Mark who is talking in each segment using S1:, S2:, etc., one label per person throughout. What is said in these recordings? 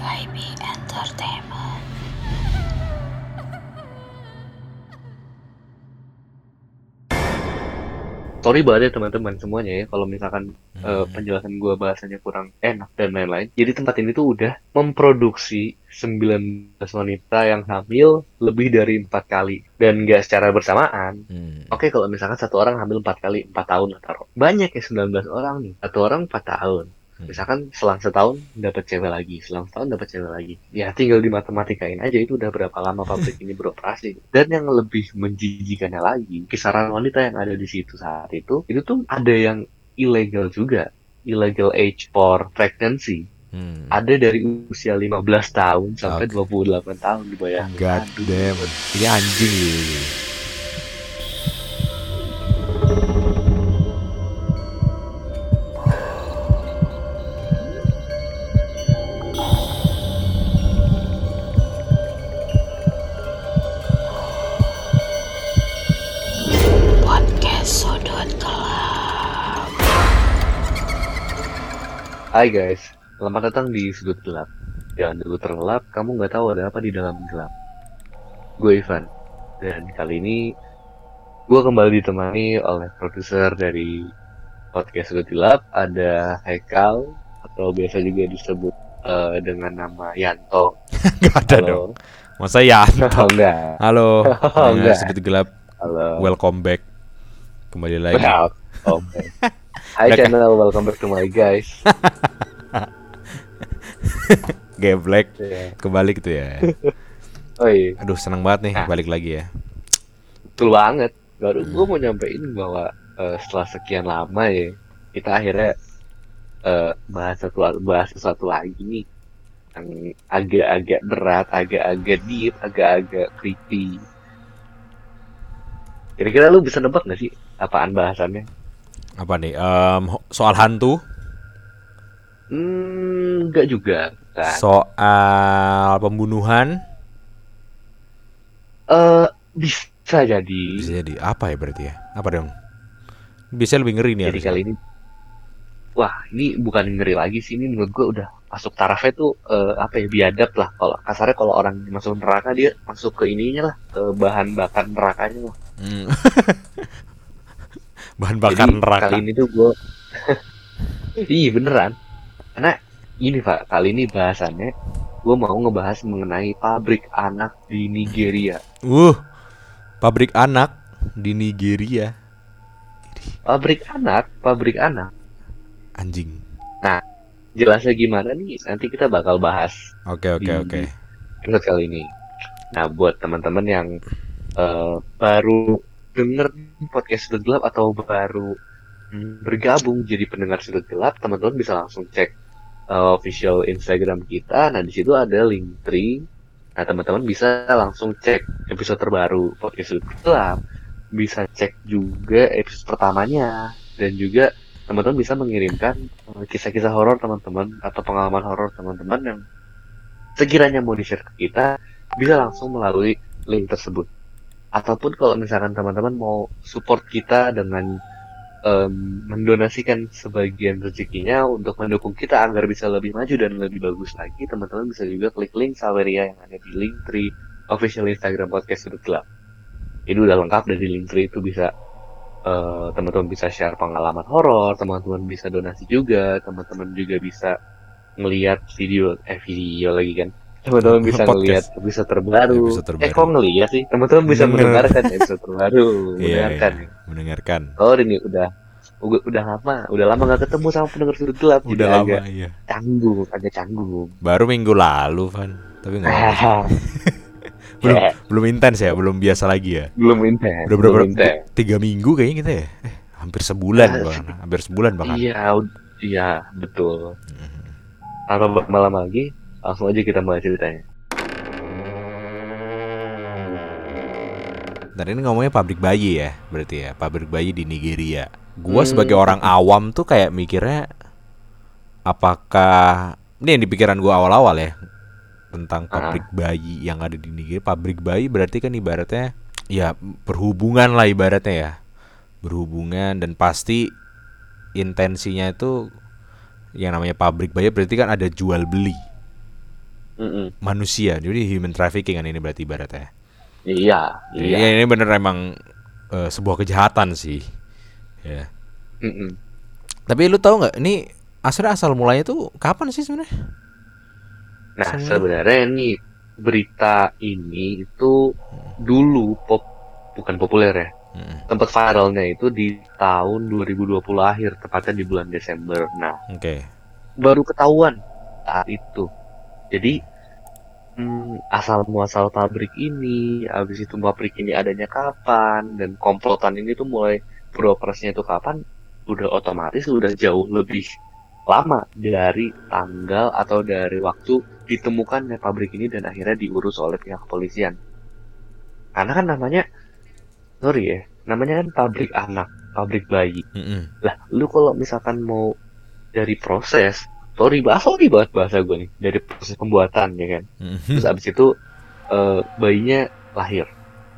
S1: Entertainment.
S2: Sorry banget ya teman-teman semuanya ya kalau misalkan
S3: Hmm.
S2: penjelasan gua bahasanya kurang enak dan lain-lain. Jadi tempat ini tuh udah memproduksi 19 wanita yang hamil lebih dari empat kali dan nggak secara bersamaan.
S3: Hmm.
S2: Oke kalau misalkan satu orang hamil empat kali empat tahun lah taruh. Banyak ya 19 orang nih. Satu orang empat tahun.
S3: Hmm.
S2: Misalkan selang setahun dapat cewek lagi, selang setahun dapat cewek lagi. Ya tinggal dimatematika,in aja itu udah berapa lama pabrik ini beroperasi. Dan yang lebih menjijikannya lagi, kisaran wanita yang ada di situ saat itu, itu tuh ada yang ilegal juga. Illegal age for pregnancy.
S3: Hmm.
S2: Ada dari usia 15 tahun sampai
S3: Oke.
S2: 28 tahun dibayangin.
S3: God
S2: Aduh.
S3: damn. Ini anjing
S2: Hai guys, selamat datang di Sudut Gelap. Jangan dulu terlelap, kamu nggak tahu ada apa di dalam gelap. Gue Ivan, dan kali ini gue kembali ditemani oleh produser dari podcast Sudut Gelap, ada Haikal, atau biasa juga disebut eh, dengan nama Yanto.
S3: Gak ada
S2: Halo.
S3: dong. Masa ya?
S2: Oh, enggak.
S3: Halo.
S2: Oh, enggak.
S3: Sudut gelap.
S2: Halo.
S3: Welcome back. Kembali lagi.
S2: Well, Oke. Hai channel, welcome back to my guys.
S3: Geblek.
S2: Ya.
S3: Kembali gitu ya.
S2: Oh iya,
S3: Aduh senang banget nih
S2: Nah.
S3: balik lagi ya.
S2: betul banget. Baru
S3: Hmm.
S2: gue mau nyampein bahwa eh, setelah sekian lama ya, kita akhirnya eh, bahas satu bahas sesuatu lagi nih yang agak-agak berat, agak-agak deep, agak-agak creepy. Kira-kira lu bisa nebak gak sih apaan bahasannya?
S3: Apa nih? Ho- soal hantu,
S2: Hmm, enggak juga. Bukan.
S3: soal pembunuhan.
S2: Eh, bisa jadi.
S3: Bisa jadi apa ya berarti ya? Apa dong? Bisa lebih ngeri nih
S2: Jadi
S3: harusnya.
S2: kali ini, wah ini bukan ngeri lagi sih ini menurut gue udah masuk tarafnya tuh eh, apa ya biadab lah kalau kasarnya kalau orang masuk neraka dia masuk ke ininya lah ke bahan bakar nerakanya lah.
S3: Hmm. Bahan bakar
S2: Jadi
S3: neraka.
S2: kali ini tuh gue, iya beneran karena ini pak kali ini bahasannya gue mau ngebahas mengenai pabrik anak di Nigeria.
S3: Uh, pabrik anak di Nigeria.
S2: Pabrik anak, pabrik anak.
S3: Anjing.
S2: Jelasnya gimana nih? Nanti kita bakal bahas
S3: Oke oke oke.
S2: episode kali ini. Nah, buat teman-teman yang eh, baru denger podcast Sudut Gelap atau baru mm, bergabung jadi pendengar Sudut Gelap, teman-teman bisa langsung cek eh, official Instagram kita. Nah, di situ ada link tree. Nah, teman-teman bisa langsung cek episode terbaru podcast Sudut Gelap. Bisa cek juga episode pertamanya dan juga teman-teman bisa mengirimkan eh, kisah-kisah horor teman-teman atau pengalaman horor teman-teman yang sekiranya mau di-share ke kita bisa langsung melalui link tersebut. Ataupun kalau misalkan teman-teman mau support kita dengan em, mendonasikan sebagian rezekinya untuk mendukung kita agar bisa lebih maju dan lebih bagus lagi, teman-teman bisa juga klik link Saweria yang ada di link tree official Instagram podcast Sudut Gelap. Ini udah lengkap dari link tree itu bisa eh, teman-teman bisa share pengalaman horor, teman-teman bisa donasi juga, teman-teman juga bisa ngelihat video eh video lagi kan teman-teman bisa
S3: Podcast.
S2: ngelihat episode terbaru.
S3: Episode terbaru.
S2: eh kok ngelihat sih teman-teman bisa
S3: Denger.
S2: mendengarkan episode terbaru
S3: Iya,
S2: mendengarkan
S3: iya. Mendengarkan.
S2: oh ini udah udah, udah lama udah lama gak ketemu sama pendengar sudut gelap
S3: Udah lama
S2: agak
S3: iya.
S2: canggung agak canggung
S3: Baru minggu lalu, Van. Tapi nggak belum
S2: Eh,
S3: belum intens ya, belum biasa lagi ya.
S2: belum intens
S3: Udah berapa? Tiga minggu kayaknya kita ya. Eh, hampir sebulan
S2: Ah,
S3: bahkan. Hampir sebulan bahkan.
S2: iya iya betul tanpa malam lagi langsung aja kita mulai ceritanya
S3: Dan ini ngomongnya pabrik bayi ya, berarti ya, pabrik bayi di Nigeria. Gua
S2: Hmm.
S3: sebagai orang awam tuh kayak mikirnya apakah ini yang di pikiran gua awal-awal ya tentang pabrik bayi yang ada di Nigeria. Pabrik bayi berarti kan ibaratnya ya berhubungan lah ibaratnya ya. Berhubungan dan pasti intensinya itu yang namanya pabrik bayi berarti kan ada jual beli.
S2: Mm-mm.
S3: manusia. Jadi human trafficking kan ini berarti ibaratnya.
S2: Iya,
S3: Iya,
S2: iya.
S3: ini bener emang eh, sebuah kejahatan sih. Ya.
S2: Mm-mm.
S3: Tapi lu tahu nggak ini asal asal mulanya tuh kapan sih sebenarnya?
S2: Nah,
S3: Sebenarnya-
S2: sebenarnya nih berita ini itu dulu pop bukan populer ya.
S3: Mm,
S2: Tempat viralnya itu di tahun 2020 akhir, tepatnya di bulan Desember. Nah,
S3: Oke.
S2: baru ketahuan saat itu. Jadi hmm, asal muasal pabrik ini, habis itu pabrik ini adanya kapan, dan komplotan ini tuh mulai beroperasinya itu kapan, udah otomatis udah jauh lebih lama dari tanggal atau dari waktu ditemukannya pabrik ini dan akhirnya diurus oleh pihak kepolisian. Karena kan namanya, sorry ya, namanya kan pabrik anak, pabrik bayi.
S3: Mm-mm.
S2: Lah, lu kalau misalkan mau dari proses, sorry bahasa sorry banget bahasa gue nih, dari proses pembuatan ya kan.
S3: Mm-mm.
S2: Terus abis itu eh, bayinya lahir.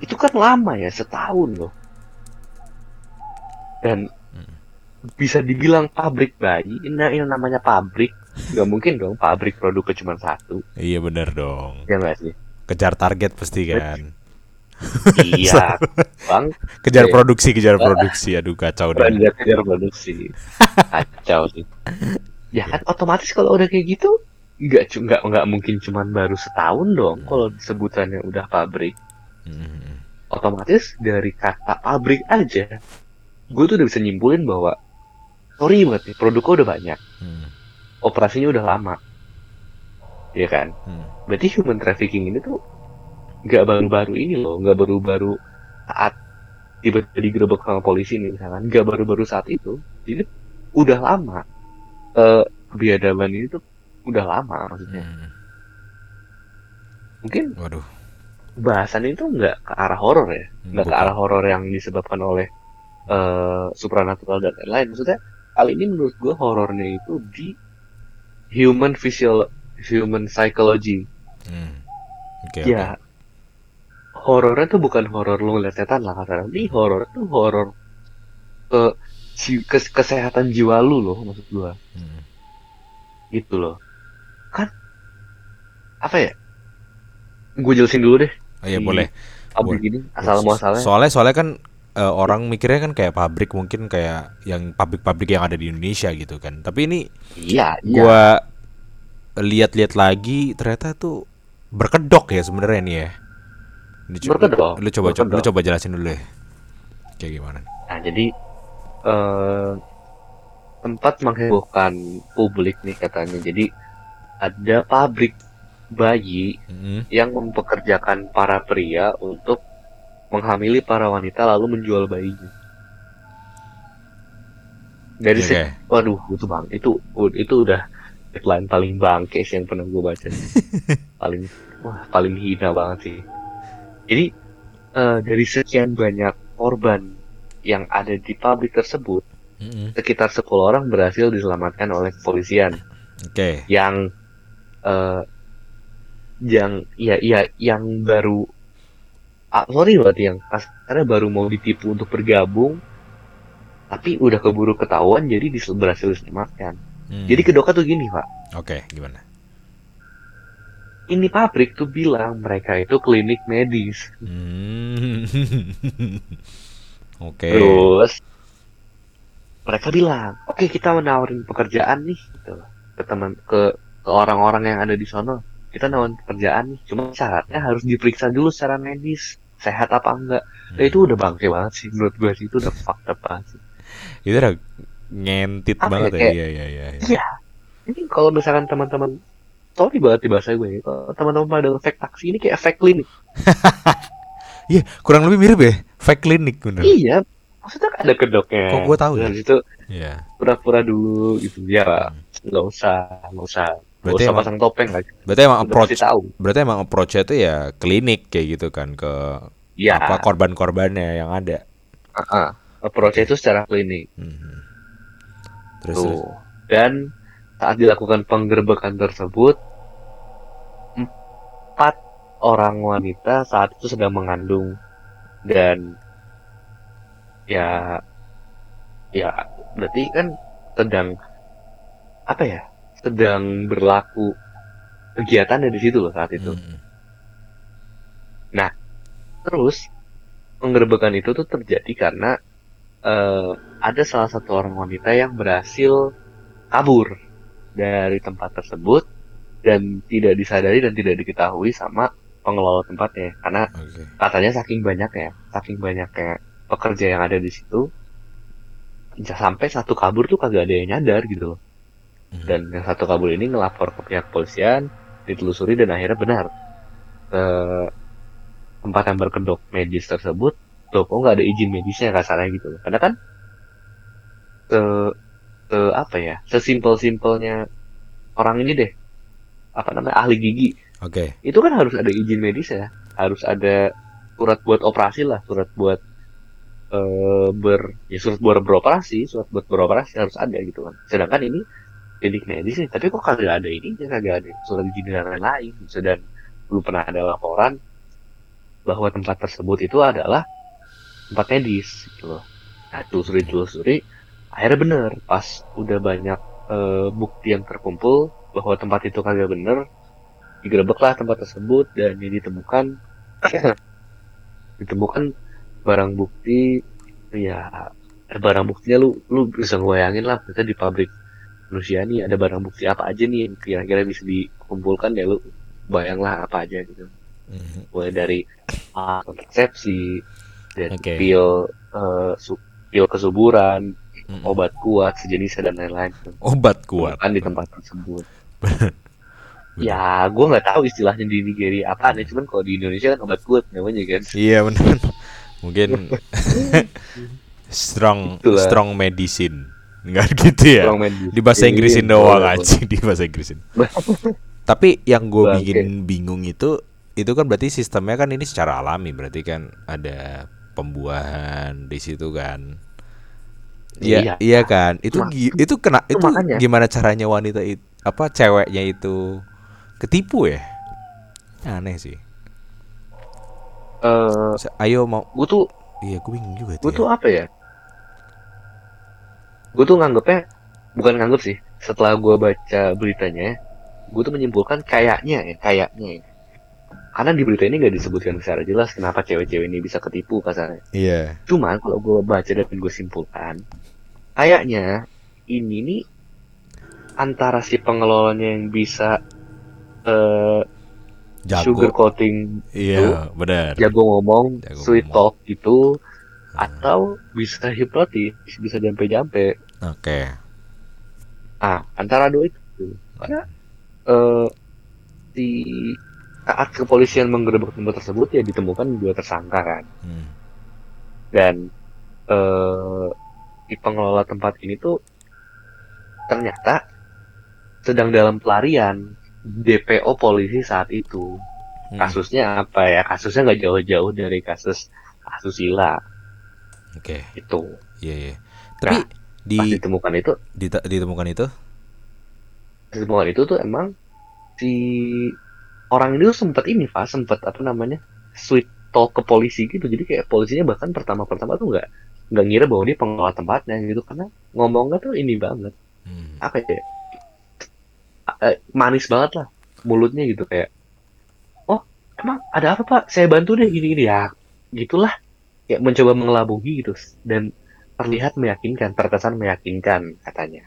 S2: Itu kan lama ya, setahun loh. Dan bisa dibilang pabrik bayi, nah ini namanya pabrik, nggak mungkin dong pabrik produknya cuma satu,
S3: Iya bener dong.
S2: ya nggak sih?
S3: Kejar target pasti kan.
S2: Iya, bang,
S3: Kejar
S2: Iya.
S3: produksi, kejar produksi. Aduh kacau deh.
S2: Kejar produksi, kacau sih. Ya kan otomatis kalau udah kayak gitu, nggak nggak nggak mungkin cuman baru setahun dong. Kalau sebutannya udah pabrik,
S3: Mm-mm.
S2: otomatis dari kata pabrik aja, gue tuh udah bisa nyimpulin bahwa sorry banget nih, produknya udah banyak,
S3: Mm.
S2: operasinya udah lama, ya kan? Berarti human trafficking ini tuh nggak baru-baru ini loh, nggak baru-baru saat tiba-tiba digerebek sama polisi nih misalkan, nggak baru-baru saat itu, jadi udah lama. Eh biadaban ini tuh udah lama maksudnya.
S3: Mm.
S2: Mungkin
S3: Waduh.
S2: bahasan itu nggak ke arah horor ya, nggak ke arah horor yang disebabkan oleh eh supranatural dan lain-lain. Maksudnya kali ini menurut gue horornya itu di human visual human psychology.
S3: Mm. Oke. oke.
S2: Ya, horornya tuh bukan horor lu ngeliat setan lah kasarnya. Ini horor tuh horor ke, ke kesehatan jiwa lu loh maksud gua.
S3: Mm.
S2: Gitu loh. Kan apa ya? Gue jelasin dulu deh.
S3: Oh iya boleh.
S2: Pabrik
S3: Boleh.
S2: ini asal muasalnya.
S3: Soalnya soalnya kan eh, orang mikirnya kan kayak pabrik mungkin kayak yang pabrik-pabrik yang ada di Indonesia gitu kan. Tapi ini
S2: Iya, iya.
S3: gua lihat-lihat lagi ternyata tuh berkedok ya sebenarnya nih ya. Ini
S2: Berkedok,
S3: Lu coba coba lu
S2: berkedok.
S3: coba jelasin dulu deh. Kayak gimana?
S2: Nah, jadi eh tempat menghebohkan publik nih katanya. Jadi ada pabrik bayi
S3: Mm-mm.
S2: yang mempekerjakan para pria untuk menghamili para wanita lalu menjual bayinya. Dari
S3: Oke.
S2: se- waduh itu bang itu itu udah headline paling bangke sih yang pernah gue baca. paling wah paling hina banget sih. Jadi eh, dari sekian banyak korban yang ada di pabrik tersebut,
S3: Mm-mm.
S2: sekitar 10 orang berhasil diselamatkan oleh kepolisian
S3: Oke.
S2: yang eh yang ya ya yang baru ah, sorry berarti yang kasarnya baru mau ditipu untuk bergabung tapi udah keburu ketahuan jadi dis berhasil diselamatkan
S3: Mm.
S2: jadi kedoknya tuh gini pak
S3: Oke, gimana?
S2: ini pabrik tuh bilang mereka itu klinik medis
S3: Hmm. Oke.
S2: terus mereka bilang oke kita menawarin pekerjaan nih gitu ke teman ke ke orang-orang yang ada di sono kita nawarin pekerjaan nih cuma syaratnya harus diperiksa dulu secara medis sehat apa enggak nah, itu udah bangke banget sih menurut gue sih itu udah fucked up banget sih
S3: Itu udah ngentit
S2: Apa ya,
S3: banget ya.
S2: kayak-
S3: Iya, iya, iya. iya.
S2: iya ini kalau misalkan teman-teman sorry banget di bahasa gue ya, kalau teman-teman pada efek taksi ini kayak efek klinik
S3: Iya, kurang lebih mirip ya. Fake clinic bener.
S2: iya maksudnya kan ada kedoknya
S3: Kok gua tahu ya?
S2: dari situ
S3: Iya.
S2: pura-pura dulu gitu ya nggak usah nggak usah nggak
S3: Berarti
S2: usah
S3: emang-
S2: pasang topeng lah
S3: Berarti emang
S2: Udah
S3: approach
S2: tahu
S3: berarti emang approach itu ya klinik kayak gitu kan ke
S2: ya
S3: apa korban-korbannya yang ada.
S2: uh approach itu secara klinik
S3: Mhm. Terus, terus.
S2: tuh dan saat dilakukan penggerbekan tersebut empat orang wanita saat itu sedang mengandung dan ya ya berarti kan sedang apa ya sedang berlaku kegiatannya di situ loh saat itu.
S3: Hmm.
S2: Terus penggerbekan itu tuh terjadi karena eh, ada salah satu orang wanita yang berhasil kabur dari tempat tersebut dan tidak disadari dan tidak diketahui sama pengelola tempatnya karena
S3: Oke.
S2: katanya saking banyaknya, saking banyaknya pekerja yang ada di situ bisa sampai satu kabur tuh kagak ada yang nyadar gitu loh.
S3: Hmm.
S2: Dan yang satu kabur ini ngelapor ke pihak polisian, ditelusuri dan akhirnya benar. Eh, tempat yang berkedok medis tersebut, loh kok nggak ada izin medisnya kasarnya gitu loh. Karena kan se, se apa ya, sesimpel-simpelnya orang ini deh, apa namanya ahli gigi,
S3: Oke.
S2: itu kan harus ada izin medis ya, harus ada surat buat operasi lah, surat buat eh, ber, ya surat buat beroperasi, surat buat beroperasi harus ada gitu kan. Sedangkan ini klinik medis nih, tapi kok kagak ada ini, kagak ada surat izin dan lain-lain. Dan belum pernah ada laporan bahwa tempat tersebut itu adalah tempat medis gitu loh. Nah, telusuri telusuri, akhirnya bener pas udah banyak eh, bukti yang terkumpul bahwa tempat itu kagak bener, digerebeklah tempat tersebut dan yang ditemukan ditemukan barang bukti ya eh, barang buktinya lu lu bisa ngebayangin lah kita di pabrik manusia nih ada barang bukti apa aja nih yang kira-kira bisa dikumpulkan ya lu bayanglah apa aja gitu
S3: Mhm.
S2: mulai dari alat kontrasepsi dan
S3: Oke.
S2: pil eh, su- pil kesuburan
S3: Mhm.
S2: obat kuat sejenis dan lain-lain
S3: Obat kuat.
S2: kan di tempat tersebut ya gue nggak tahu istilahnya di Nigeria apa nih cuman kalau di Indonesia kan obat kuat namanya kan
S3: Iya benar. Mungkin strong
S2: Itulah.
S3: strong medicine. Enggak gitu ya.
S2: Medis.
S3: Di bahasa
S2: Iya,
S3: Inggrisin
S2: iya,
S3: doang aja di bahasa Inggrisin. Tapi yang gue bikin bingung itu itu kan berarti sistemnya kan ini secara alami berarti kan ada pembuahan di situ kan. Iya,
S2: Iya.
S3: iya kan. Itu itu kena
S2: itu
S3: itu
S2: makanya.
S3: gimana caranya wanita itu apa ceweknya itu ketipu ya? Aneh sih.
S2: Eh,
S3: Sa- Ayo mau
S2: gue tuh
S3: iya gue bingung juga
S2: gue
S3: tuh. ya.
S2: apa ya gue tuh nganggepnya bukan nganggep sih setelah gue baca beritanya gue tuh menyimpulkan kayaknya ya kayaknya ya. karena di berita ini nggak disebutkan secara jelas kenapa cewek-cewek ini bisa ketipu kasarnya
S3: Iya.
S2: cuman kalau gue baca dan gue simpulkan kayaknya ini nih antara si pengelolanya yang bisa eh sugar
S3: Jago.
S2: coating
S3: Iya, benar.
S2: jago ngomong
S3: Jago
S2: sweet
S3: ngomong.
S2: talk gitu atau bisa hipnotis bisa jampe-jampe
S3: Oke.
S2: ah antara dua itu karena eh di saat kepolisian menggerebek tempat tersebut ya ditemukan dua tersangka kan
S3: Hmm.
S2: dan eh di pengelola tempat ini tuh ternyata sedang dalam pelarian DPO polisi saat itu.
S3: Hmm.
S2: kasusnya apa ya? Kasusnya nggak jauh-jauh dari kasus asusila
S3: Oke.
S2: itu
S3: Iya, iya. Tapi di
S2: pas ditemukan itu
S3: dita- ditemukan itu?
S2: Ditemukan itu tuh emang si orang ini tuh sempet ini pak sempet apa namanya? Sweet talk ke polisi gitu. Jadi kayak polisinya bahkan pertama-pertama tuh nggak nggak ngira bahwa dia pengelola tempatnya gitu. Karena ngomongnya tuh ini banget.
S3: Hmm.
S2: apa ya eh, manis banget lah mulutnya gitu kayak oh emang ada apa pak? Saya bantu deh gini gini ya gitulah. Kayak mencoba mengelabui gitu. Dan terlihat meyakinkan terkesan meyakinkan katanya.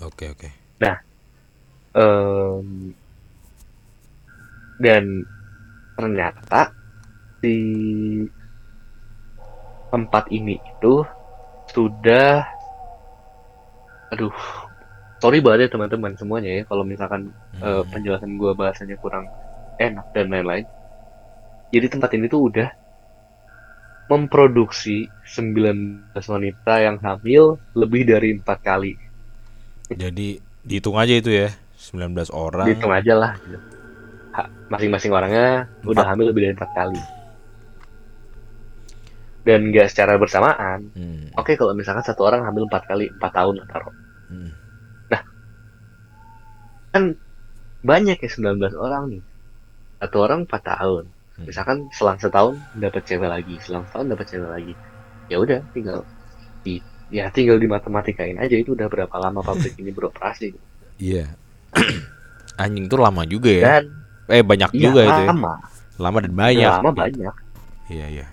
S3: Oke, oke.
S2: Em, dan ternyata di tempat ini itu sudah aduh sorry banget ya teman-teman semuanya ya kalau misalkan
S3: Hmm.
S2: penjelasan gua bahasanya kurang enak dan lain-lain jadi tempat ini tuh udah memproduksi 19 wanita yang hamil lebih dari empat kali
S3: Jadi dihitung aja itu ya. 19 orang.
S2: dihitung aja lah masing-masing orangnya udah
S3: Empat.
S2: hamil lebih dari empat kali dan gak secara bersamaan
S3: Hmm.
S2: oke kalau misalkan satu orang hamil empat kali empat tahun taruh
S3: Hmm.
S2: Kan banyak ya 19 orang nih satu orang empat tahun
S3: Hmm.
S2: misalkan selang setahun dapat cewek lagi selang setahun dapat cewek lagi ya udah tinggal di ya tinggal di matematikain aja itu udah berapa lama pabrik ini beroperasi
S3: Iya. Anjing tuh lama juga ya.
S2: dan
S3: Eh banyak
S2: iya
S3: juga itu ya.
S2: lama
S3: Lama dan banyak.
S2: lama banyak
S3: Iya iya.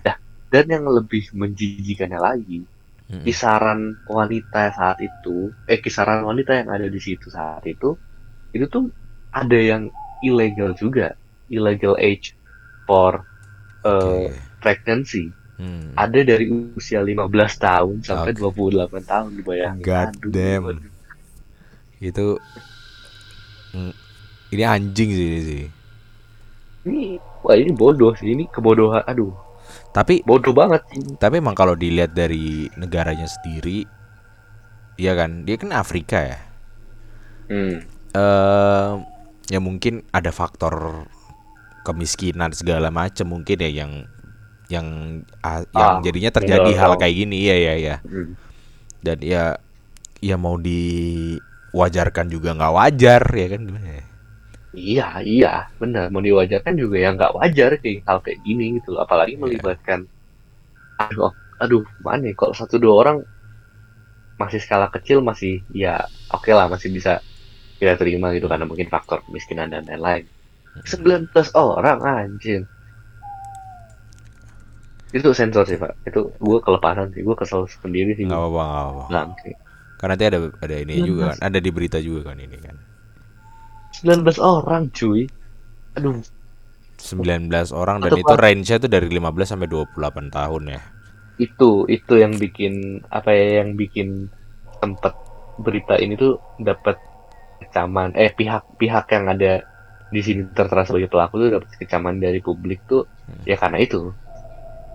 S2: dan yang lebih menjijikannya lagi
S3: Mm-mm.
S2: kisaran wanita saat itu eh kisaran wanita yang ada di situ saat itu itu tuh ada yang ilegal juga illegal age for uh,
S3: Oke.
S2: pregnancy
S3: Hmm.
S2: ada dari usia 15 tahun sampai
S3: Oke.
S2: 28 tahun dibayangin
S3: God
S2: Aduh,
S3: damn.
S2: aduh.
S3: Itu Mm, ini anjing sih ini sih.
S2: ini wah ini bodoh sih ini kebodohan aduh
S3: Tapi
S2: bodoh banget ini.
S3: tapi emang kalau dilihat dari negaranya sendiri Iya kan, dia kan Afrika ya.
S2: hmm.
S3: Eh ya mungkin ada faktor kemiskinan segala macam mungkin ya yang yang ah, yang
S2: Ah,
S3: jadinya terjadi hal kayak gini ya ya ya
S2: Hmm.
S3: dan ya ya mau diwajarkan juga nggak wajar ya kan gimana ya?
S2: Iya, iya, benar. Mau diwajarkan juga ya nggak wajar kayak hal kayak gini gitu loh. Apalagi
S3: Iya.
S2: melibatkan, aduh, aduh, mana ya? Kalau satu dua orang masih skala kecil masih ya oke lah masih bisa kita terima gitu karena mungkin faktor kemiskinan dan lain-lain. 19 orang anjir. Itu sensor sih pak. Itu gue kelepasan sih. Gue kesel sendiri sih.
S3: nggak apa-apa nggak apa-apa
S2: Bangke.
S3: karena nanti ada ada ini juga kan ada di berita juga kan ini kan
S2: 19 orang cuy. Aduh,
S3: 19 orang dan
S2: Atau
S3: itu
S2: pas-
S3: range-nya tuh dari 15 sampai 28 tahun ya
S2: itu itu yang bikin apa ya yang bikin tempat berita ini tuh dapat kecaman eh pihak-pihak yang ada di sini tertera sebagai pelaku tuh dapat kecaman dari publik tuh
S3: Hmm.
S2: ya karena itu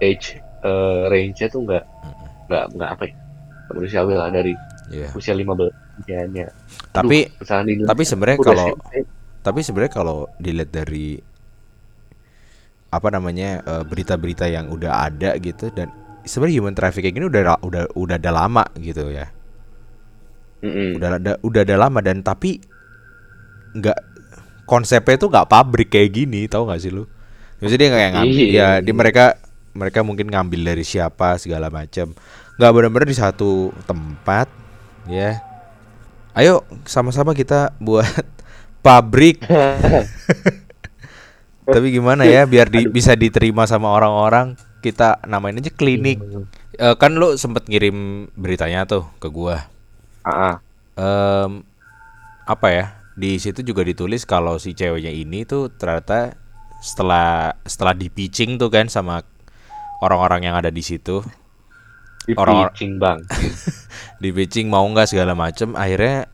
S2: age eh, range-nya tuh nggak
S3: Hmm.
S2: nggak nggak apa ya nggak manusiawi lah dari
S3: Iya.
S2: usia 15 usianya.
S3: tapi
S2: Aduh, misalnya di Indonesia
S3: tapi sebenarnya kalau
S2: SMP.
S3: tapi sebenarnya kalau dilihat dari apa namanya eh, berita-berita yang udah ada gitu dan sebenarnya human trafficking ini udah udah udah ada lama gitu ya
S2: Mm-mm.
S3: udah ada udah ada lama dan tapi nggak konsepnya tuh nggak pabrik kayak gini tahu nggak sih lu? Maksudnya dia kayak ngambil
S2: Iya.
S3: ya di mereka mereka mungkin ngambil dari siapa segala macam nggak benar-benar di satu tempat ya. Ayo sama-sama kita buat pabrik. Tapi gimana ya biar di- bisa diterima sama orang-orang kita namain aja klinik. Eh, kan lu sempet ngirim beritanya tuh ke gua
S2: Ah.
S3: Em, apa ya di situ juga ditulis kalau si ceweknya ini tuh ternyata setelah setelah di pitching tuh kan sama orang-orang yang ada di situ
S2: Di
S3: Orang-
S2: pitching bang.
S3: di pitching mau nggak segala macem akhirnya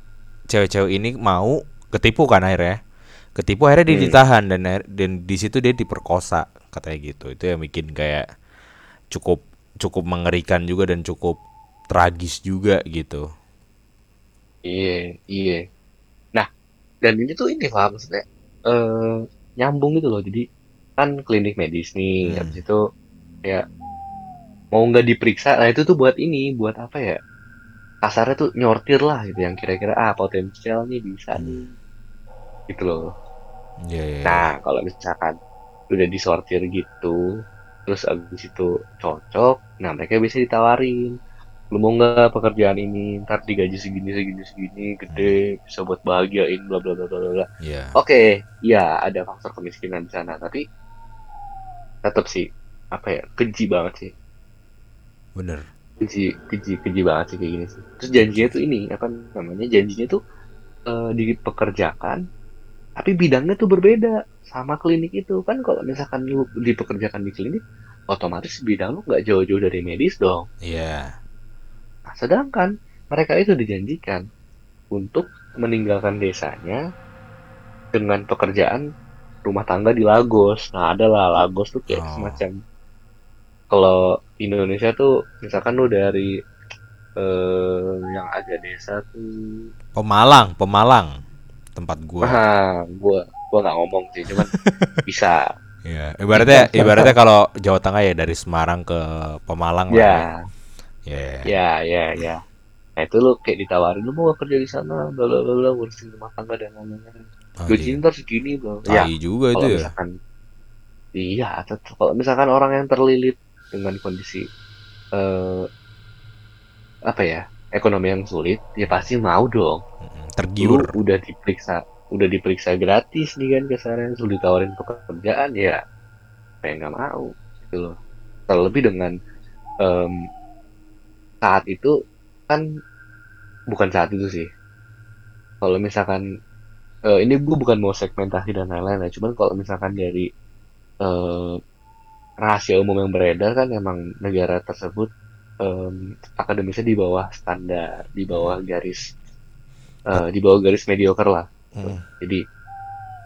S3: cewek-cewek ini mau ketipu kan akhirnya ketipu akhirnya dia
S2: Hmm.
S3: ditahan dan dan di situ dia diperkosa katanya gitu itu yang bikin kayak cukup cukup mengerikan juga dan cukup tragis juga gitu
S2: Iya, iya. Nah, dan ini tuh ini lah maksudnya eh nyambung gitu loh. Jadi kan klinik medis nih,
S3: Hmm.
S2: habis itu ya mau nggak diperiksa. Nah itu tuh buat ini, buat apa ya? Kasarnya tuh nyortir lah gitu yang kira-kira ah potensialnya bisa nih. Gitu loh.
S3: Iya, iya, iya.
S2: Nah, kalau misalkan udah disortir gitu, terus abis itu cocok, nah mereka bisa ditawarin. Lu mau nggak pekerjaan ini, ntar digaji segini, segini, segini, gede, bisa buat bahagiain, bla bla bla bla bla.
S3: Iya.
S2: Oke, ya ada faktor kemiskinan di sana, tapi tetap sih, apa ya, keji banget sih.
S3: bener
S2: Keji, keji, keji banget sih kayak gini sih. Terus janjinya tuh ini, apa namanya, janjinya tuh eh, dipekerjakan, tapi bidangnya tuh berbeda sama klinik itu kan kalau misalkan lu dipekerjakan di klinik otomatis bidang lu nggak jauh-jauh dari medis dong
S3: Iya.
S2: Nah, sedangkan mereka itu dijanjikan untuk meninggalkan desanya dengan pekerjaan rumah tangga di Lagos nah adalah Lagos tuh kayak
S3: Oh.
S2: semacam kalau Indonesia tuh misalkan lu dari eh, yang agak desa tuh
S3: Pemalang, Pemalang tempat gua.
S2: Wah, gua gua nggak ngomong sih, cuman bisa.
S3: Iya, ibaratnya ibaratnya kalau Jawa Tengah ya dari Semarang ke Pemalang lah.
S2: Ya,
S3: Ya.
S2: ya, ya, ya. Nah itu lu kayak ditawarin lu mau kerja di sana, bla bla bla ngurusin rumah tangga dan lain-lain.
S3: Oh,
S2: Gaji
S3: iya.
S2: ntar segini bro. Ya,
S3: juga itu ya.
S2: misalkan, iya, tetap kalau misalkan orang yang terlilit dengan kondisi eh apa ya ekonomi yang sulit, ya pasti mau dong.
S3: Mm-mm,
S2: Lu
S3: Tergiur.
S2: udah diperiksa, udah diperiksa gratis nih kan kasarnya sudah ditawarin pekerjaan ya pengen nggak mau gitu loh terlebih dengan em, saat itu kan bukan saat itu sih kalau misalkan eh, ini gue bukan mau segmentasi dan lain-lain ya cuman kalau misalkan dari eh, rahasia umum yang beredar kan emang negara tersebut em, akademisnya di bawah standar di bawah garis eh, di bawah garis mediocre lah
S3: Mm.
S2: jadi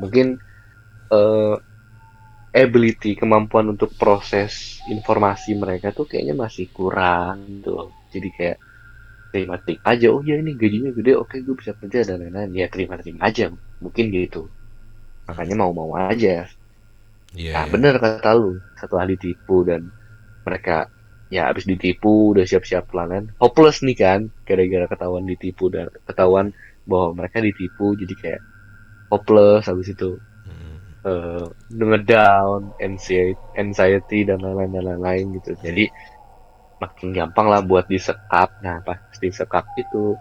S2: mungkin eh, ability kemampuan untuk proses informasi mereka tuh kayaknya masih kurang gitu loh. Jadi kayak terima terima aja. Oh ya ini gajinya gede, oke gue bisa kerja dan lain-lain. Ya terima terima aja, mungkin gitu. Makanya mau mau aja.
S3: Iya.
S2: Nah
S3: iya.
S2: bener kata lu, setelah ditipu dan mereka ya habis ditipu udah siap-siap lain hopeless nih kan gara-gara ketahuan ditipu dan ketahuan bahwa mereka ditipu jadi kayak hopeless habis itu eh ngedown, anxiety, anxiety dan lain-lain dan lain-lain gitu. Jadi makin gampang lah buat disekap. Nah, pas disekap itu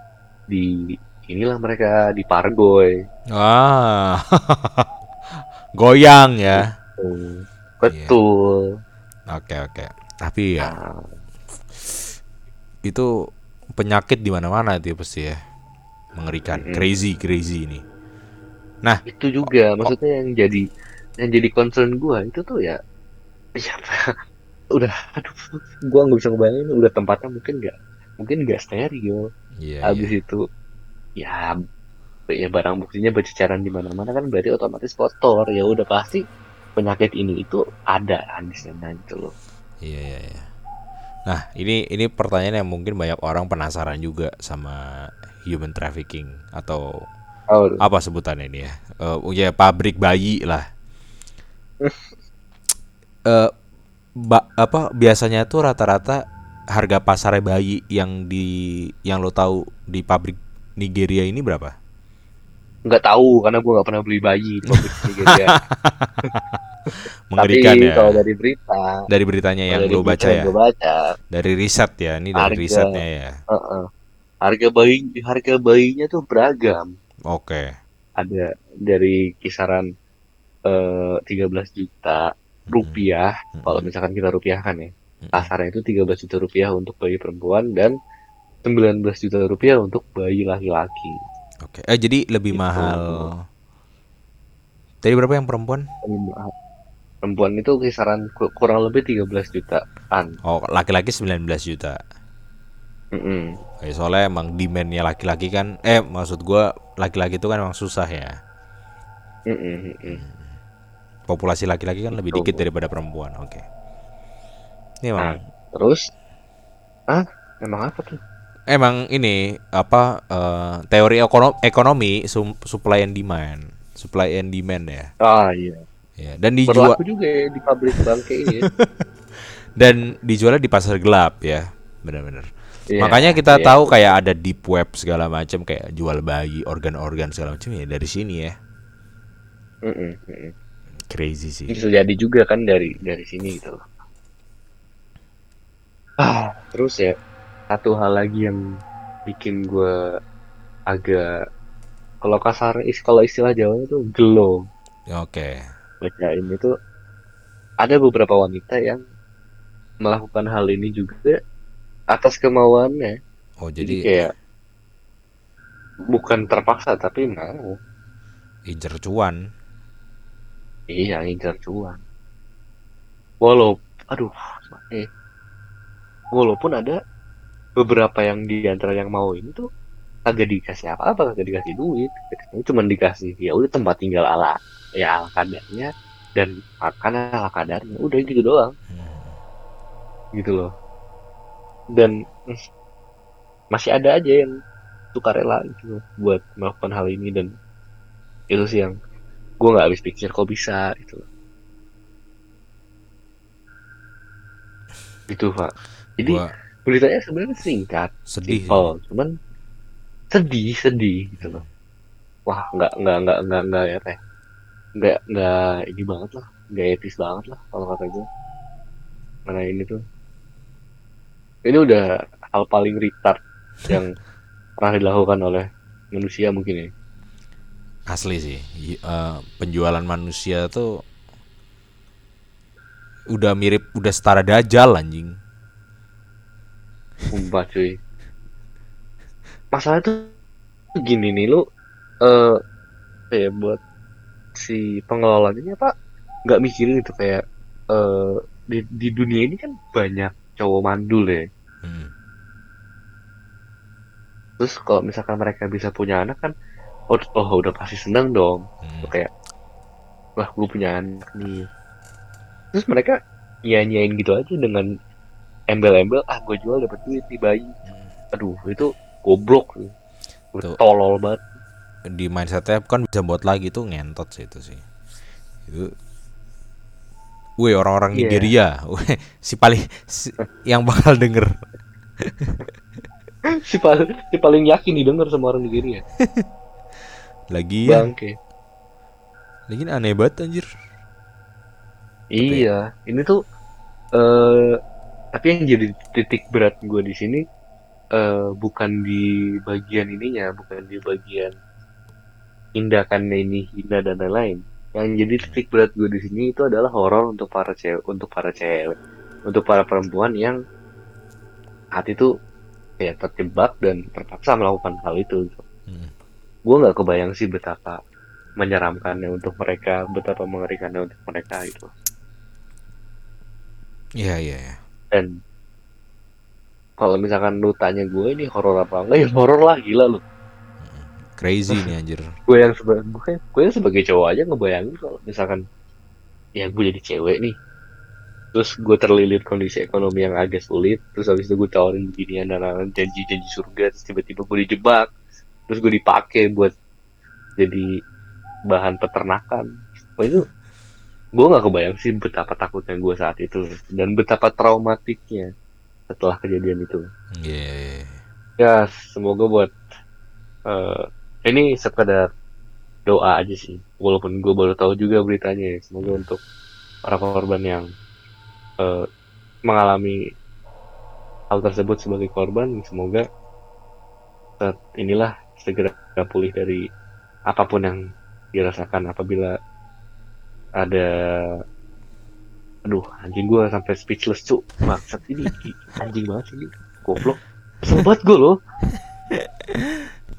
S2: di inilah mereka di pargoy.
S3: Ah. Goyang ya.
S2: Betul.
S3: Oke oke. Tapi ya
S2: Nah,
S3: itu penyakit di mana-mana itu ya pasti ya. Mengerikan,
S2: Mm-mm.
S3: crazy crazy ini.
S2: itu juga maksudnya yang jadi yang jadi concern gua itu tuh ya ya udah aduh gua nggak bisa ngebayangin udah tempatnya mungkin nggak mungkin nggak steril
S3: Iya.
S2: habis
S3: iya.
S2: itu ya ya barang buktinya berceceran di mana-mana kan berarti otomatis kotor ya udah pasti penyakit ini itu ada kan di sana gitu loh
S3: Iya iya iya. Nah, ini ini pertanyaan yang mungkin banyak orang penasaran juga sama human trafficking atau
S2: oh,
S3: apa sebutannya ini ya? Eh ya pabrik bayi lah. Eh ba- apa biasanya tuh rata-rata harga pasar bayi yang di yang lo tahu di pabrik Nigeria ini berapa?
S2: nggak tahu karena gua nggak pernah beli bayi di pabrik Nigeria
S3: Mengerikan
S2: tapi
S3: ya.
S2: kalau dari berita
S3: Dari beritanya yang
S2: dari
S3: lo baca ya.
S2: gua baca
S3: Dari riset ya, ini dari
S2: Harga.
S3: risetnya ya.
S2: uh-uh. harga bayi harga bayinya tuh beragam
S3: Oke.
S2: ada dari kisaran eh 13 juta rupiah
S3: Mm-mm.
S2: kalau misalkan kita rupiahkan ya
S3: Mm-mm.
S2: kasarnya itu 13 juta rupiah untuk bayi perempuan dan 19 juta rupiah untuk bayi laki-laki
S3: Oke. Eh jadi lebih
S2: Gitu.
S3: mahal. Tadi berapa yang perempuan?
S2: perempuan itu kisaran ku- kurang lebih 13 jutaan
S3: Oh, laki-laki 19 juta.
S2: Mm-mm.
S3: Eh, soalnya emang demandnya laki-laki kan, eh maksud gua laki-laki itu kan emang susah ya.
S2: Mm-mm, mm-mm.
S3: Populasi laki-laki kan lebih dikit daripada perempuan. Oke. Ini emang,
S2: Nah. terus ah emang apa tuh
S3: emang ini apa eh, teori ekonomi, ekonomi supply and demand, supply and demand ya.
S2: ah iya
S3: Ya, dan dijual
S2: berlaku juga ya di pabrik bangke ini ya.
S3: dan dijualnya di pasar gelap ya. Benar-benar.
S2: Iya,
S3: Makanya kita
S2: iya.
S3: tahu kayak ada deep web segala macam kayak jual bayi, organ-organ segala macam ya dari sini ya.
S2: Mm-mm, mm-mm.
S3: Crazy sih.
S2: bisa jadi juga kan dari dari sini gitu loh. Ah, terus ya satu hal lagi yang bikin gue agak kalau kasar is kalau istilah Jawa itu gelo
S3: Oke.
S2: baca ini tuh ada beberapa wanita yang melakukan hal ini juga atas kemauannya
S3: Oh
S2: jadi
S3: jadi
S2: kayak bukan terpaksa tapi mau
S3: incer cuan.
S2: Iya ngincar cuan walau aduh eh. Walaupun ada beberapa yang di antara yang mau ini tuh kagak dikasih apa-apa kagak dikasih duit. Cuma dikasih ya udah tempat tinggal ala ya ala kadarnya dan makan ala kadarnya. Udah gitu doang. Gitu loh. Dan mm, masih ada aja yang suka rela gitu buat melakukan hal ini dan itu sih yang gue nggak habis pikir kok bisa gitu loh gitu pak jadi
S3: Gua
S2: beritanya sebenarnya singkat
S3: sedih. sih.
S2: simpel cuman sedih sedih gitu loh wah nggak nggak nggak nggak nggak ya teh nggak nggak ini banget lah nggak etis banget lah kalau kata gue mana ini tuh ini udah hal paling retard yang pernah dilakukan oleh manusia mungkin ya
S3: asli sih eh, penjualan manusia tuh udah mirip udah setara dajal anjing
S2: Sumpah cuy. Masalah tuh gini nih lu eh kayak buat si pengelolanya ini apa nggak mikirin itu kayak eh di, di dunia ini kan banyak cowok mandul ya.
S3: Hmm.
S2: Terus kalau misalkan mereka bisa punya anak kan oh, oh udah pasti seneng dong.
S3: Hmm.
S2: Kayak wah gue punya anak nih. Terus mereka nyanyain gitu aja dengan embel-embel ah gue jual dapat duit nih bayi. Aduh itu goblok sih. Tolol banget.
S3: di mindsetnya kan bisa buat lagi tuh ngentot sih itu sih itu Wih orang-orang
S2: Iya.
S3: Nigeria, Wih, si paling si- yang bakal denger.
S2: si paling si paling yakin didengar sama orang Nigeria.
S3: Lagi ya,
S2: Bangke.
S3: lagi aneh banget anjir.
S2: Iya, ini tuh eh tapi yang jadi titik berat gue di sini eh bukan di bagian ininya, bukan di bagian tindakannya ini hina dan lain-lain. Yang jadi titik berat gue di sini itu adalah horor untuk para cewek, untuk para cewek, untuk para perempuan yang hati itu kayak terjebak dan terpaksa melakukan hal itu. gitu.
S3: Hmm.
S2: Gue nggak kebayang sih betapa menyeramkannya untuk mereka, betapa mengerikannya untuk mereka itu.
S3: Iya iya iya.
S2: dan kalau misalkan lu tanya gue ini horor apa enggak ya horor lah gila lu
S3: Crazy nih anjir.
S2: gue yang sebagai gue, gue yang sebagai cowok aja ngebayangin kalau misalkan ya gue jadi cewek nih terus gue terlilit kondisi ekonomi yang agak sulit terus habis itu gue tawarin beginian dan janji-janji surga terus tiba-tiba gue dijebak terus gue dipakai buat jadi bahan peternakan Wah itu gue nggak kebayang sih betapa takutnya gue saat itu dan betapa traumatiknya setelah kejadian itu
S3: Iya. iya, iya.
S2: ya semoga buat eh ini sekedar doa aja sih walaupun gue baru tahu juga beritanya ya. semoga untuk para korban yang eh, mengalami hal tersebut sebagai korban semoga saat inilah segera pulih dari apa pun yang dirasakan apabila ada aduh anjing gue sampai speechless cu maksud ini anjing banget sih ini goblok sobat gue loh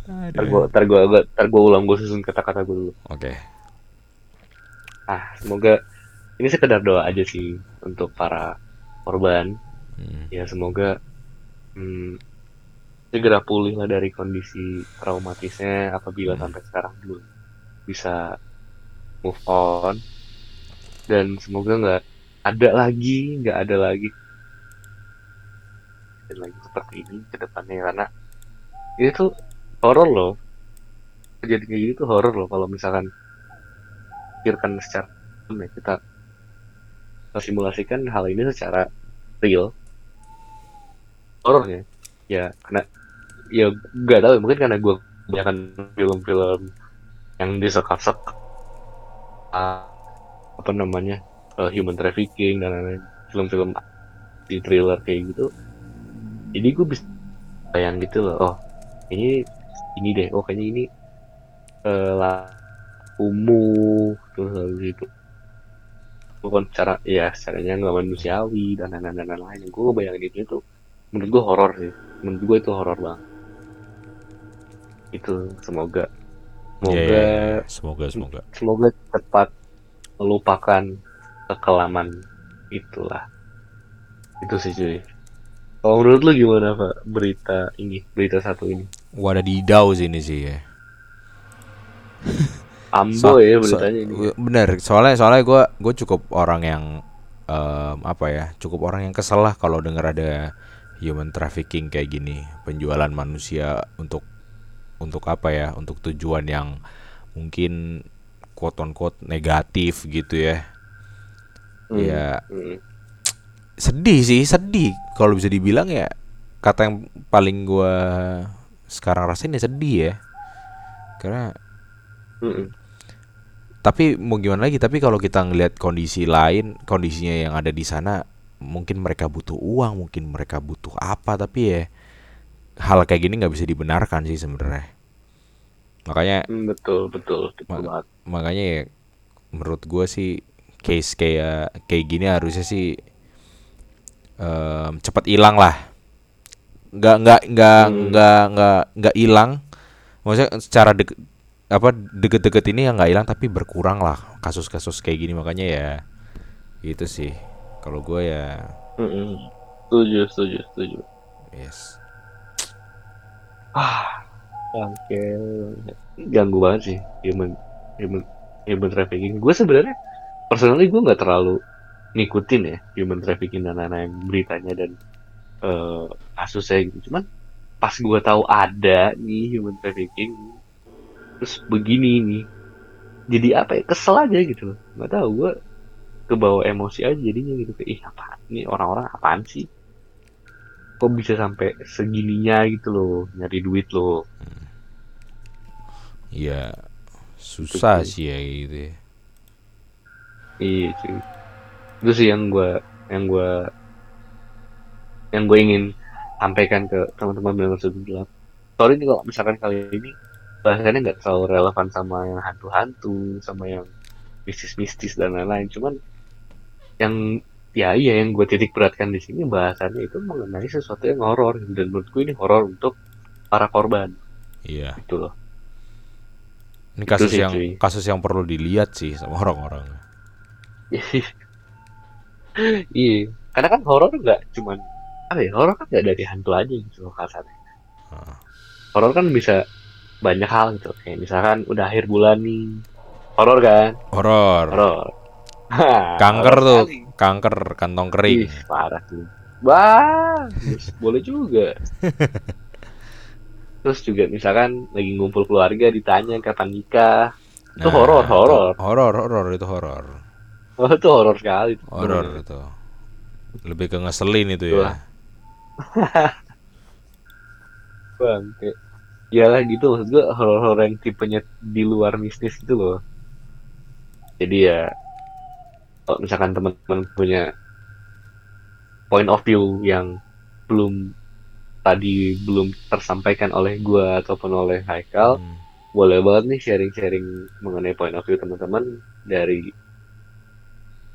S2: Ntar gue ntar gue ntar gue ulang gue susun kata-kata gue dulu.
S3: Oke.
S2: Ah semoga ini sekedar doa aja sih untuk para korban.
S3: Hmm.
S2: Ya semoga hmm, segera pulih lah dari kondisi traumatisnya apabila sampai sekarang belum bisa move on. Dan semoga nggak ada lagi nggak ada lagi. Dan lagi seperti ini ke depannya karena itu tuh horor loh. Kejadian kayak gitu tuh horor loh kalau misalkan pikirkan secara ya, kita simulasikan hal ini secara real. Horornya ya karena ya nggak tahu mungkin karena gue kebanyakan film-film yang disekap-sekap ah, apa namanya eh, human trafficking dan lain-lain film-film di thriller kayak gitu jadi gue bisa bayang gitu loh oh ini ini deh oh kayaknya ini eh lah umuh terus habis itu bukan cara ya caranya nggak manusiawi dan lain-lain dan lain-lain gue bayangin itu itu menurut gue horor sih. Menurut gue itu horor banget. Itu semoga
S3: Iya,
S2: semoga
S3: iya, iya. Semoga semoga.
S2: semoga cepat melupakan kekelaman itulah. Itu sih cuy. Kalau menurut lu gimana pak berita ini berita satu ini?
S3: Wadadidau sih ini sih ya.
S2: ambo
S3: So-
S2: ya
S3: so-
S2: beritanya ini.
S3: Bener, soalnya soalnya gue gue cukup orang yang em, apa ya, cukup orang yang kesel lah kalau dengar ada human trafficking kayak gini, penjualan manusia untuk untuk apa ya, untuk tujuan yang mungkin quote on quote negatif gitu ya.
S2: Hmm,
S3: Ya
S2: hmm.
S3: sedih sih, sedih kalau bisa dibilang ya kata yang paling gua sekarang rasain ya sedih ya. Karena
S2: Mm-mm.
S3: tapi mau gimana lagi tapi kalau kita ngelihat kondisi lain kondisinya yang ada di sana mungkin mereka butuh uang mungkin mereka butuh apa tapi ya hal kayak gini nggak bisa dibenarkan sih sebenarnya. Makanya
S2: Hmm, betul betul betul
S3: Ma-
S2: banget.
S3: makanya ya menurut gue sih case kayak kayak gini harusnya sih em, cepat hilang lah. Nggak nggak nggak
S2: Hmm.
S3: nggak nggak nggak hilang. Maksudnya secara dek apa deket-deket ini ya nggak hilang tapi berkurang lah kasus-kasus kayak gini. Makanya ya itu sih kalau gue ya
S2: Mm-mm. Setuju setuju setuju.
S3: yes
S2: Ah, oke. Ganggu banget sih human human human trafficking. Gue sebenarnya personally gue nggak terlalu ngikutin ya human trafficking dan lain-lain beritanya dan eh kasusnya gitu. Cuman pas gue tahu ada nih human trafficking, terus begini nih, jadi apa ya kesel aja gitu loh. Nggak tahu gue kebawa emosi aja jadinya gitu. Kayak ih apaan nih orang-orang apaan sih? Kok bisa sampai segininya gitu loh nyari duit loh.
S3: Ya susah
S2: Betul.
S3: sih ya gitu ya.
S2: iya cuy. Itu sih yang gue yang gue yang gue ingin sampaikan ke teman-teman sudut gelap sorry nih kalau misalkan kali ini bahasannya nggak terlalu relevan sama yang hantu-hantu sama yang mistis-mistis dan lain-lain. Cuman yang ya iya yang gue titik beratkan di sini bahasannya itu mengenai sesuatu yang horor. Dan menurutku ini horor untuk para korban.
S3: Iya.
S2: Gitu loh.
S3: Ini
S2: Itu
S3: kasus
S2: sih,
S3: yang
S2: cuy.
S3: kasus yang perlu dilihat sih sama orang-orang.
S2: Iya. Karena kan horor nggak cuman apa ya horor kan nggak dari hantu aja gitu loh kasarnya
S3: Ah.
S2: horor kan bisa banyak hal gitu. Kayak misalkan udah akhir bulan nih. Horor kan?
S3: Horor.
S2: Horor
S3: kanker
S2: horor
S3: tuh.
S2: sekali.
S3: kanker kantong kering.
S2: Ih, parah sih wah boleh juga. Terus juga misalkan lagi ngumpul keluarga ditanya kapan nikah. Itu horor
S3: Nah,
S2: horor
S3: itu horor horor itu horor.
S2: Oh, itu horor sekali itu
S3: horor itu. Lebih ke ngeselin itu ya.
S2: Bang kayak Iyalah gitu maksud gue horor-horor yang tipenya di luar mistis gitu loh. Jadi ya kalau misalkan teman-teman punya point of view yang belum tadi belum tersampaikan oleh gua ataupun oleh Haikal
S3: Hmm.
S2: boleh banget nih sharing-sharing mengenai point of view teman-teman dari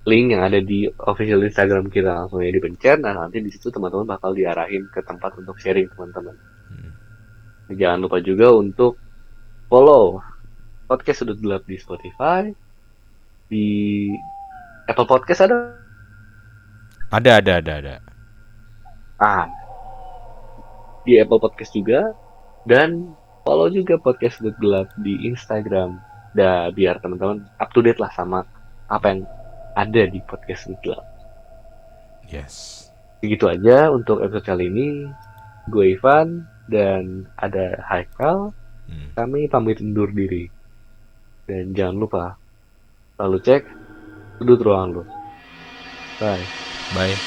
S2: link yang ada di official Instagram kita langsung aja dipencet nah nanti di situ teman-teman bakal diarahin ke tempat untuk sharing teman-teman
S3: Hmm.
S2: jangan lupa juga untuk follow podcast sudut gelap di Spotify di Apple Podcast ada?
S3: Ada ada ada ada.
S2: Ah. Di Apple Podcast juga dan follow juga podcast sudut gelap di Instagram. Dah biar teman-teman up to date lah sama apa yang ada di podcast sudut gelap
S3: yes.
S2: Begitu aja untuk episode kali ini. Gue Ivan dan ada Haikal.
S3: Hmm.
S2: kami pamit undur diri. Dan jangan lupa selalu cek sudut ruang lu bye
S3: bye